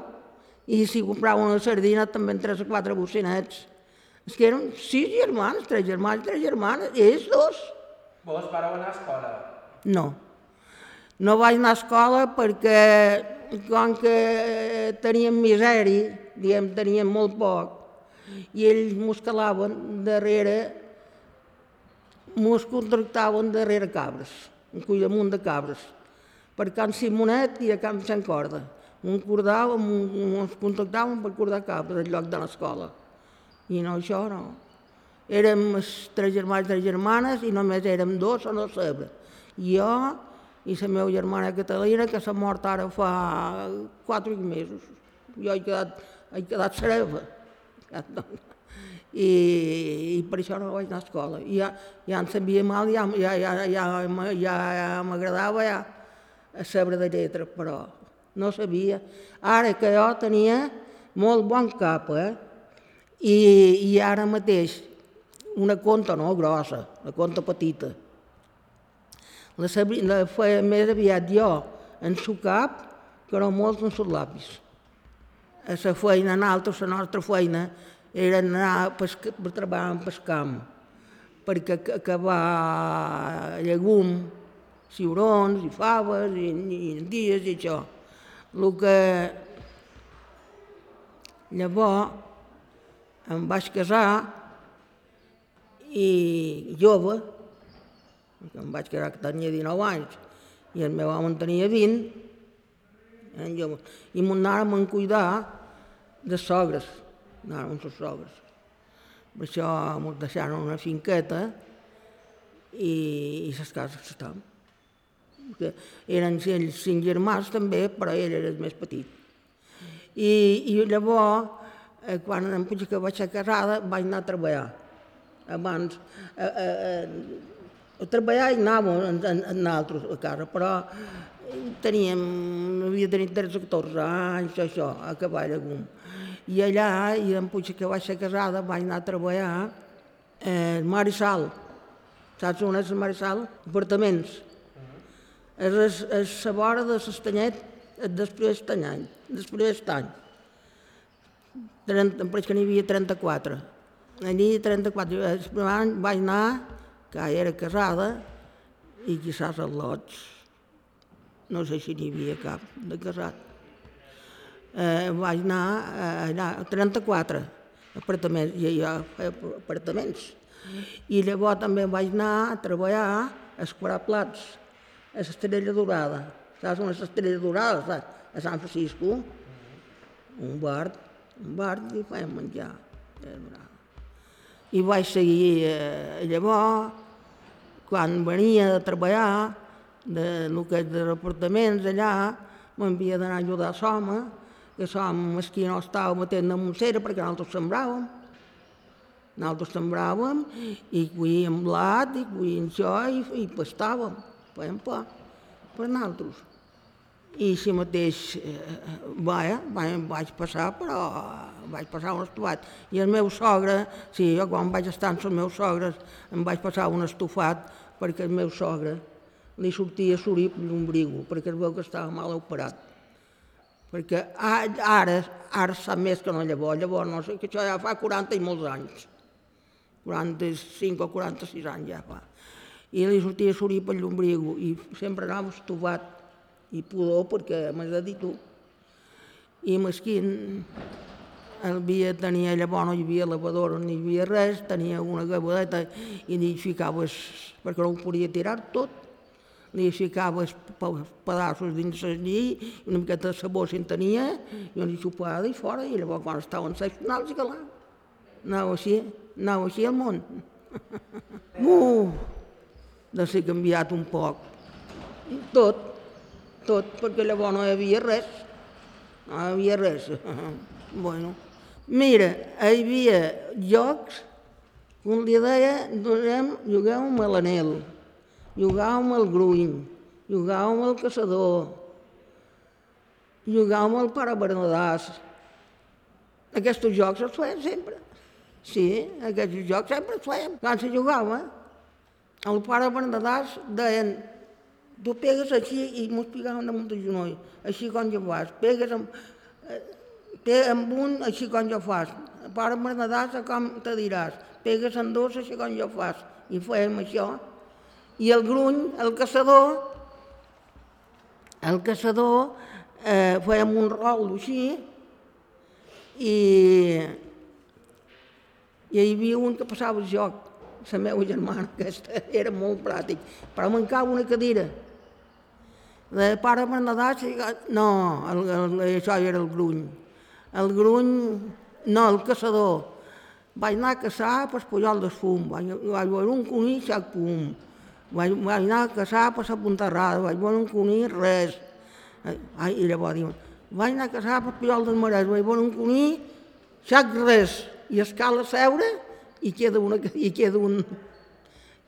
i si compraven una sardina també en tres o quatre bocinets. És que eren sis germans, tres germans, tres germanes, i ells dos. Vos vareu anar a escola? No. No vaig anar a escola perquè, com que teníem misèria, diguem, teníem molt poc, i ells mos calaven darrere, mos contractaven darrere cabres, un cuidamunt de cabres, per Can Simonet i a Can Sant Corda. Un cordàvem, ens contractaven per cordar cabres en lloc de l'escola. I no, això no. Érem tres germans i tres germanes i només érem dos a no saber. Jo i la meva germana Catalina, que s'ha mort ara fa quatre mesos. Jo he quedat, he quedat sereva. I, I per això no vaig anar a escola. I ja, ja em sabia mal, ja, ja, ja, ja, ja, ja m'agradava ja a saber de lletra, però no sabia. Ara que jo tenia molt bon cap, eh? I, i ara mateix una conta no grossa, una conta petita. La, sabri, la feia més aviat jo en su cap que no molts en sus lapis. A la feina, nosaltres, la nostra feina, era anar pesca, a treballar en pescam, perquè ac- acabar llegum, ciurons i faves i, i dies i això. El que llavors em vaig casar i jove, em vaig casar que tenia 19 anys i el meu home en tenia 20, eren joves, i m'ho anàrem a cuidar de sogres, anàrem amb les sogres. Per això ens deixaron una finqueta i, i les cases estàvem. Que eren cinc germans també, però ell era el més petit. I, i llavors, eh, quan em puig que vaig ser casada, vaig anar a treballar. Abans, eh, eh, a treballar i anàvem en, en, en nosaltres a casa, però teníem, havia tenit 13 o 14 anys, això, a acabar llegum. I allà, i em puig que vaig ser casada, vaig anar a treballar eh, al Marissal. Saps on és el Marissal? Apartaments. És, la vora de l'Estanyet després d'any, després d'any. 30, em pareix que n'hi havia 34. Allí 34. El primer any vaig anar, que era casada, i quizás al lots. No sé si n'hi havia cap de casat. Eh, vaig anar eh, allà, 34 apartaments, i jo feia apartaments. I llavors també vaig anar a treballar a escurar plats, a l'Estrella Dorada. Saps on és l'Estrella Dorada? Saps? A Sant Francisco. Un bar, un bar i fèiem menjar. I vaig seguir eh, llavors, quan venia de treballar, de lo que és de apartaments allà, m'havia d'anar a ajudar a l'home, que l'home mesquí no estava matent de Montsera perquè nosaltres sembràvem. Nosaltres sembràvem i cuíem blat i cuíem això i, i pastàvem, fèiem pa per nosaltres. I així mateix, eh, vaja, vaig, vaig passar, però vaig passar un estufat. I el meu sogre, sí, jo quan vaig estar amb els meus sogres em vaig passar un estufat perquè el meu sogre li sortia sorip l'ombrigo, perquè es veu que estava mal operat. Perquè ara, ara sap més que no llavors, llavors no sé, que això ja fa 40 i molts anys. 45 o 46 anys ja fa. I li sortia sorip per l'ombrigo i sempre anava estufat i pudor perquè m'has de dir tu. I mesquin el havia, tenia llavors no hi havia lavadora, no hi havia res, tenia una gavadeta i li ficaves, perquè no ho podia tirar tot, li ficaves pedaços dins el llit, una miqueta de sabó si en tenia, i li xupava i fora, i llavors quan estaven seccionals i calà. Anava així, anava així al món. (laughs) Uh, de ser canviat un poc. Tot, tot, perquè llavors no hi havia res. No hi havia res. (laughs) bueno, mira, hi havia jocs, un li deia, donem, juguem a l'anel, jugàvem al gruny, jugàvem al caçador, jugàvem al pare Bernadàs. Aquests jocs els feien sempre. Sí, aquests jocs sempre els feien. Quan se jugava, el pare Bernadàs deien tu pegues així i mos picaven damunt del genoll, així com jo fas, pegues amb, eh, amb un així com jo fas, pare Bernadàs com te diràs, pegues amb dos així com jo fas, i fèiem això. I el gruny, el caçador, el caçador, eh, fèiem un rol així, i, i hi havia un que passava el joc, la meva germana, aquesta era molt pràctic, però mancava una cadira. De pare Bernadàs, no, el, el, això era el gruny. El gruny, no, el caçador. Vaig anar a caçar per Pujol del Fum, vaig, vaig veure un conill, sac pum. Vaig, vaig anar a caçar per la Ponterrada, vaig veure un conill, res. Ai, i llavors diuen, vaig anar a caçar per Pujol del Marès, vaig veure un conill, sac res. I escala a seure, i queda, una, i queda un,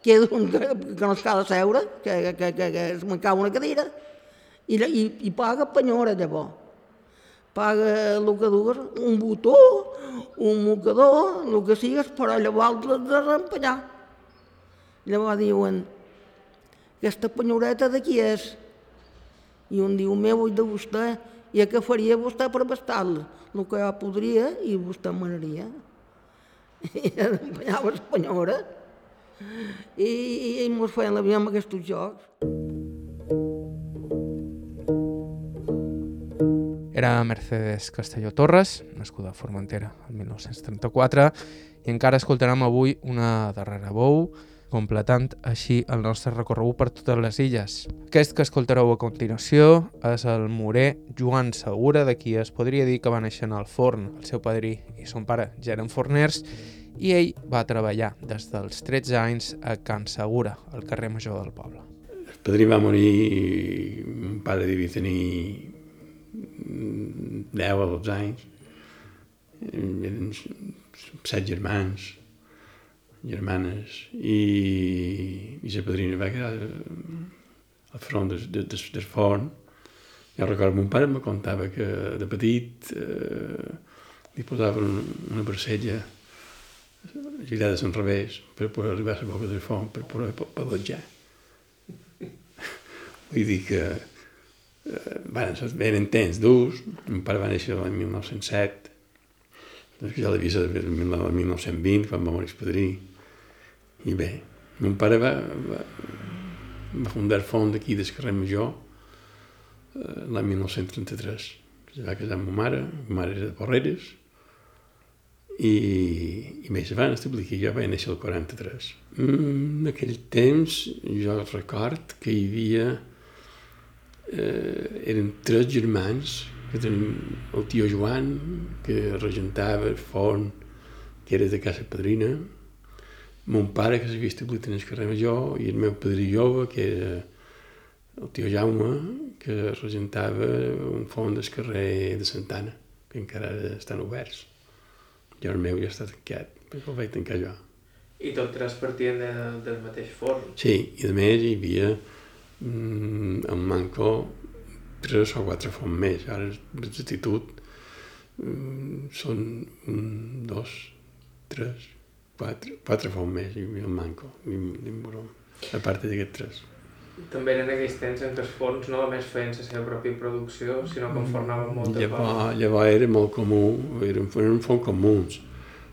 queda un que, que no es cal seure, que, que, que, que es mancava una cadira, i, i, i paga penyora llavors. Paga el que dues, un botó, un mocador, el que sigues, però llavors l'has de reempenyar. Llavors diuen, aquesta penyoreta de qui és? I un diu, meu, de vostè, i què faria vostè per bastar-la? El que jo podria i vostè manaria i empenyava espanyola i, i, i mos feien la vida amb aquests jocs. Era Mercedes Castelló Torres, nascuda a Formentera el 1934, i encara escoltarem avui una darrera bou, completant així el nostre recorregut per totes les illes. Aquest que escoltareu a continuació és el morè Joan Segura, de qui es podria dir que va néixer el forn. El seu padrí i son pare ja eren forners i ell va treballar des dels 13 anys a Can Segura, al carrer Major del poble. El padrí va morir mon pare devia tenir 10 o 12 anys. Eren set germans, germanes, i, i la padrina va quedar al front del, del, del forn. Jo recordo, mon pare me contava que de petit eh, li posaven una, una barcella girades al revés per poder arribar a la boca del forn per poder pelatjar. (laughs) Vull dir que eh, bueno, eren temps durs. Mon pare va néixer l'any 1907, doncs ja l'he vist el 1920, quan va morir el padrí. I bé, mon pare va, va, va fundar el fons d'aquí del carrer Major eh, l'any 1933. Se va casar amb ma mare, ma mare era de Porreres, i, i més van establir que jo vaig néixer el 43. Mm, en aquell temps jo record que hi havia eh, eren tres germans que tenim el tio Joan que regentava el forn que era de casa padrina mon pare que s'havia establit en el carrer Major i el meu padrí jove que era el tio Jaume que regentava un forn del carrer de Santana que encara estan oberts I el meu ja està tancat, perquè el vaig tancar jo. I tot tres partien de, del mateix forn? Sí, i a més hi havia mm, en Manco tres o quatre forns més. Ara, l'exactitud, mm, són un, dos, tres, quatre, quatre forns més hi havia en Manco, d'Imburó, a part d'aquests tres. També eren aquells temps en què els forns no només feien la seva pròpia producció, sinó que en fornaven molta llavors, llavors era molt comú, eren, eren forns comuns.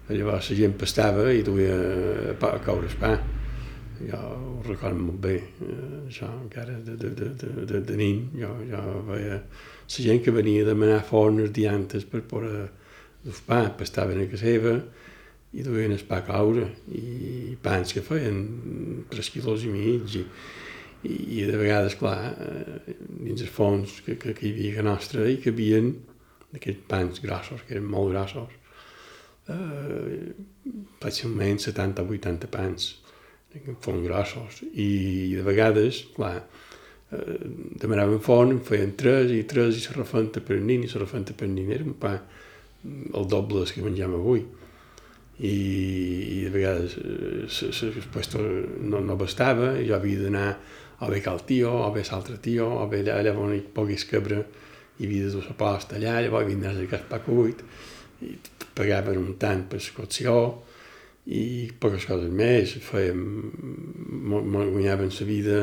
Llavors la gent pastava i duia pa, a caure el pa. Jo ho recordo molt bé, eh, això encara de, de, de, de, de, de nin. Jo, jo veia la gent que venia a demanar fornes diantes per poder dur pa, pastaven a casa seva i duien el pa caure i pans que feien 3 quilos i mig i, i, i de vegades, clar, eh, dins els fons que, que, que hi havia a nostra hi havien d'aquests pans grossos, que eren molt grossos, eh, fàcilment 70 o 80 pans, fons grossos, i de vegades, clar, eh, demanaven font, en feien tres i tres i se refenta per nin i se per nin, era un pa el doble que menjam avui i, i de vegades el puesto no, no bastava. Jo havia d'anar o bé cal tio, o bé l'altre tio, o bé allà, allà on hi pogués cabre hi havia de dur la posta allà, llavors d'anar a el pa cuit i pagaven un tant per l'escocció i poques coses més, fèiem, guanyaven la vida,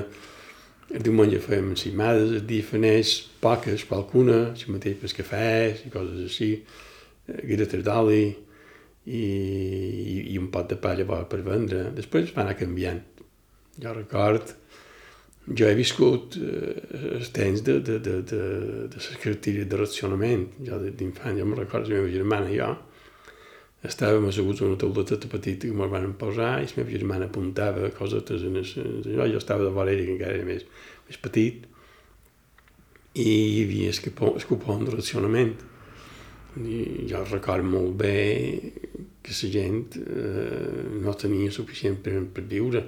el diumenge fèiem encimades, el dia fanés poques, qualcuna, si mateix per cafès i coses així, garetes d'oli i, i, un pot de pa llavors per vendre. Després va anar canviant. Jo record, jo he viscut eh, els temps de, de, de, de, de les característiques de racionament. Jo d'infant, jo me recordo la meva germana i jo, estàvem asseguts en una tauleta petita que ens van posar i la meva germana apuntava coses en jo, jo estava de vora que encara era més, més petit i hi havia el cupó de racionament i jo recordo molt bé que la gent eh, no tenia suficient per, per viure.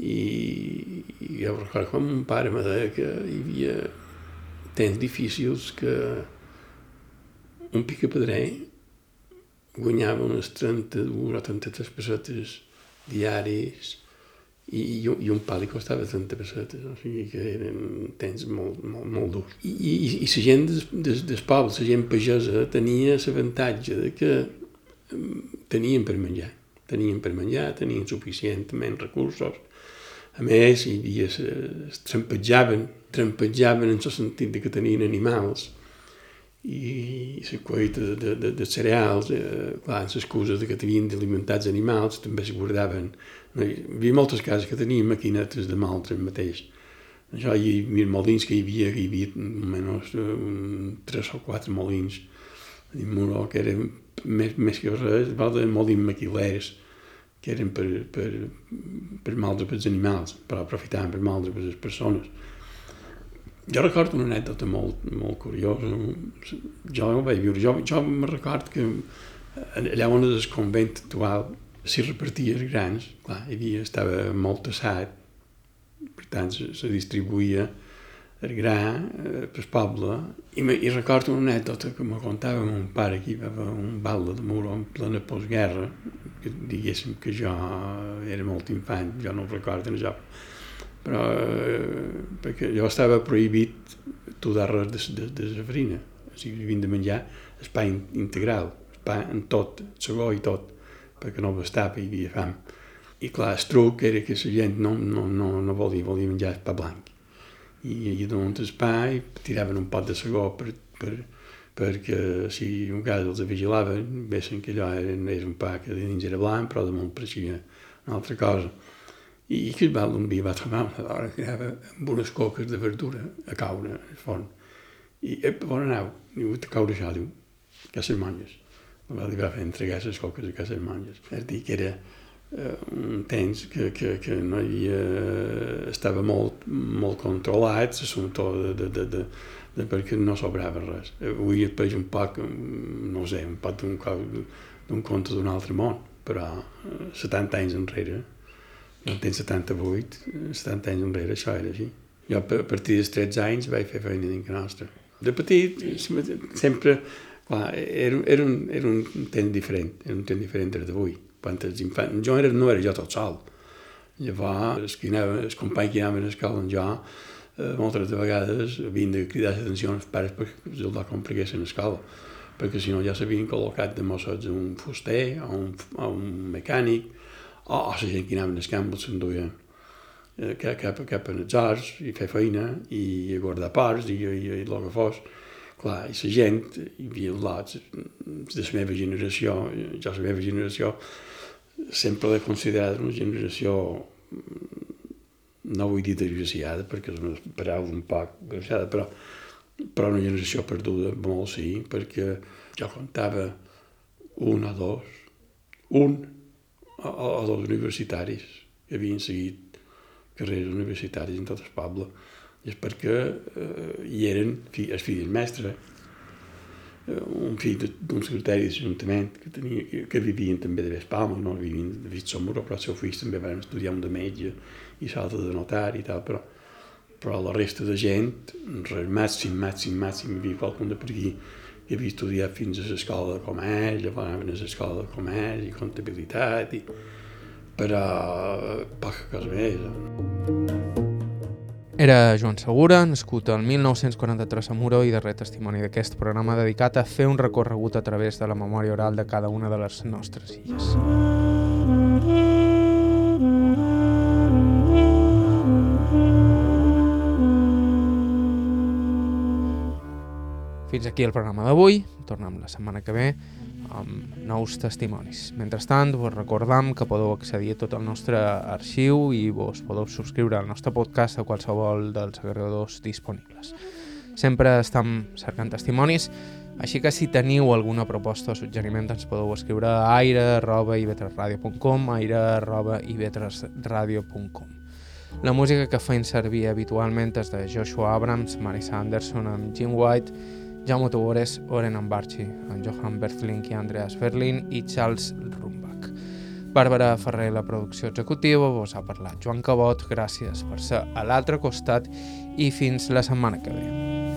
I, i jo recordo quan mon pare me deia que hi havia temps difícils que un picapedrer guanyava unes 32 o 33 pessetes diaris i, i, i un pal li costava 30 pessetes, o sigui que eren temps molt, molt, molt durs. I, i, i la gent des, des, des poble, la gent pagesa, tenia l'avantatge de que tenien per menjar, tenien per menjar, tenien suficientment recursos, a més, hi havia, es trampetjaven, trampetjaven en el sentit de que tenien animals, i la collita de, de, de, de cereals, eh, clar, l'excusa de que tenien d'alimentats animals, també es guardaven. Hi havia moltes cases que tenien maquinetes de maltre mateix. Això hi havia molins que hi havia, hi havia almenys un, tres o quatre molins a Muró, que eren més, més que res, de molins maquilers, que eren per, per, per maldre per els animals, però aprofitaven per maldre per les persones jo recordo una anècdota molt, molt curiosa. Jo vaig viure. Jo, jo me record que allà on és el convent actual s'hi repartia els grans. Clar, hi havia, estava molt tassat, per tant se, se distribuïa el gra eh, pel poble. I, I recordo una anècdota que me contava mon pare que hi va un balde de muro en plena postguerra, que diguéssim que jo era molt infant, jo no ho recordo, jo però eh, perquè jo estava prohibit tudar res de, de, de la farina, o sigui, havien de menjar el pa integral, el pa en tot, el segó i tot, perquè no bastava, hi havia fam. I clar, el truc era que la gent no, no, no, no volia, volia menjar el pa blanc. I allà donen el pa i tiraven un pot de segó per, per, perquè si un cas els vigilaven, vessin que allò era, era un pa que dins era blanc, però damunt pareixia una altra cosa i que va un dia va trobar una dona que anava amb unes coques de verdura a caure al forn. I, ep, on aneu? Diu, a caure això, diu, que les monges. Va, li va fer entregar les coques a les monges. És dir, que era un temps que, que, que no havia... estava molt, molt controlat l'assumpte de, de, de, de, de, perquè no sobrava res. Avui et peix un poc, no sé, un poc d'un conte d'un altre món, però 70 eh, anys enrere jo en tenc 78, 70 anys enrere, això era així. Jo a partir dels 13 anys vaig fer feina dins nostra. De petit, sempre, Clar, era, era, un, era un temps diferent, era un temps diferent d'avui. Quan els infants... Jo era, no era jo tot sol. Llavors, els, que anaven, els companys que anaven a escola amb jo, eh, moltes de vegades havien de cridar l'atenció als pares perquè els la compliquessin l'escola perquè si no ja s'havien col·locat de mossets a un fuster, a un, a un mecànic, o, o la gent que anaven al camp s'enduia eh, cap, cap, cap a els horts i fer feina i a guardar ports i, i, i, i el que fos. Clar, i la gent, hi havia lots de la meva generació, jo la meva generació, sempre l'he considerat una generació no vull dir desgraciada, perquè és una paraula un poc desgraciada, però, però una generació perduda, molt sí, perquè jo comptava un o dos, un o, o dos universitaris que havien seguit carreres universitàries en tot el poble. És perquè eh, hi eren fi, els fills del mestre, eh, un fill d'un secretari de l'Ajuntament que, tenia, que, que vivien també de Vespalma, no vivien de Vitsomuro, però els seus fills també van estudiar un de metge i l'altre de notari i tal, però, però la resta de gent, res màxim, màxim, màxim, hi havia qualcun de per aquí que havia estudiat fins a l'escola de comerç, llavors anaven a l'escola de comerç i comptabilitat, i... però poca cosa més. Era Joan Segura, nascut el 1943 a Muro i darrer testimoni d'aquest programa dedicat a fer un recorregut a través de la memòria oral de cada una de les nostres illes. Fins aquí el programa d'avui. Tornem la setmana que ve amb nous testimonis. Mentrestant, vos recordam que podeu accedir a tot el nostre arxiu i vos podeu subscriure al nostre podcast a qualsevol dels agregadors disponibles. Sempre estem cercant testimonis, així que si teniu alguna proposta o suggeriment ens podeu escriure a aire.ivetresradio.com aire.ivetresradio.com La música que feim servir habitualment és de Joshua Abrams, Marisa Anderson amb Jim White Jaume Tugores, Oren Ambarchi, en Johan Berthling i Andreas Berlin i Charles Rumbach. Bàrbara Ferrer, la producció executiva, vos ha parlat Joan Cabot, gràcies per ser a l'altre costat i fins la setmana que ve.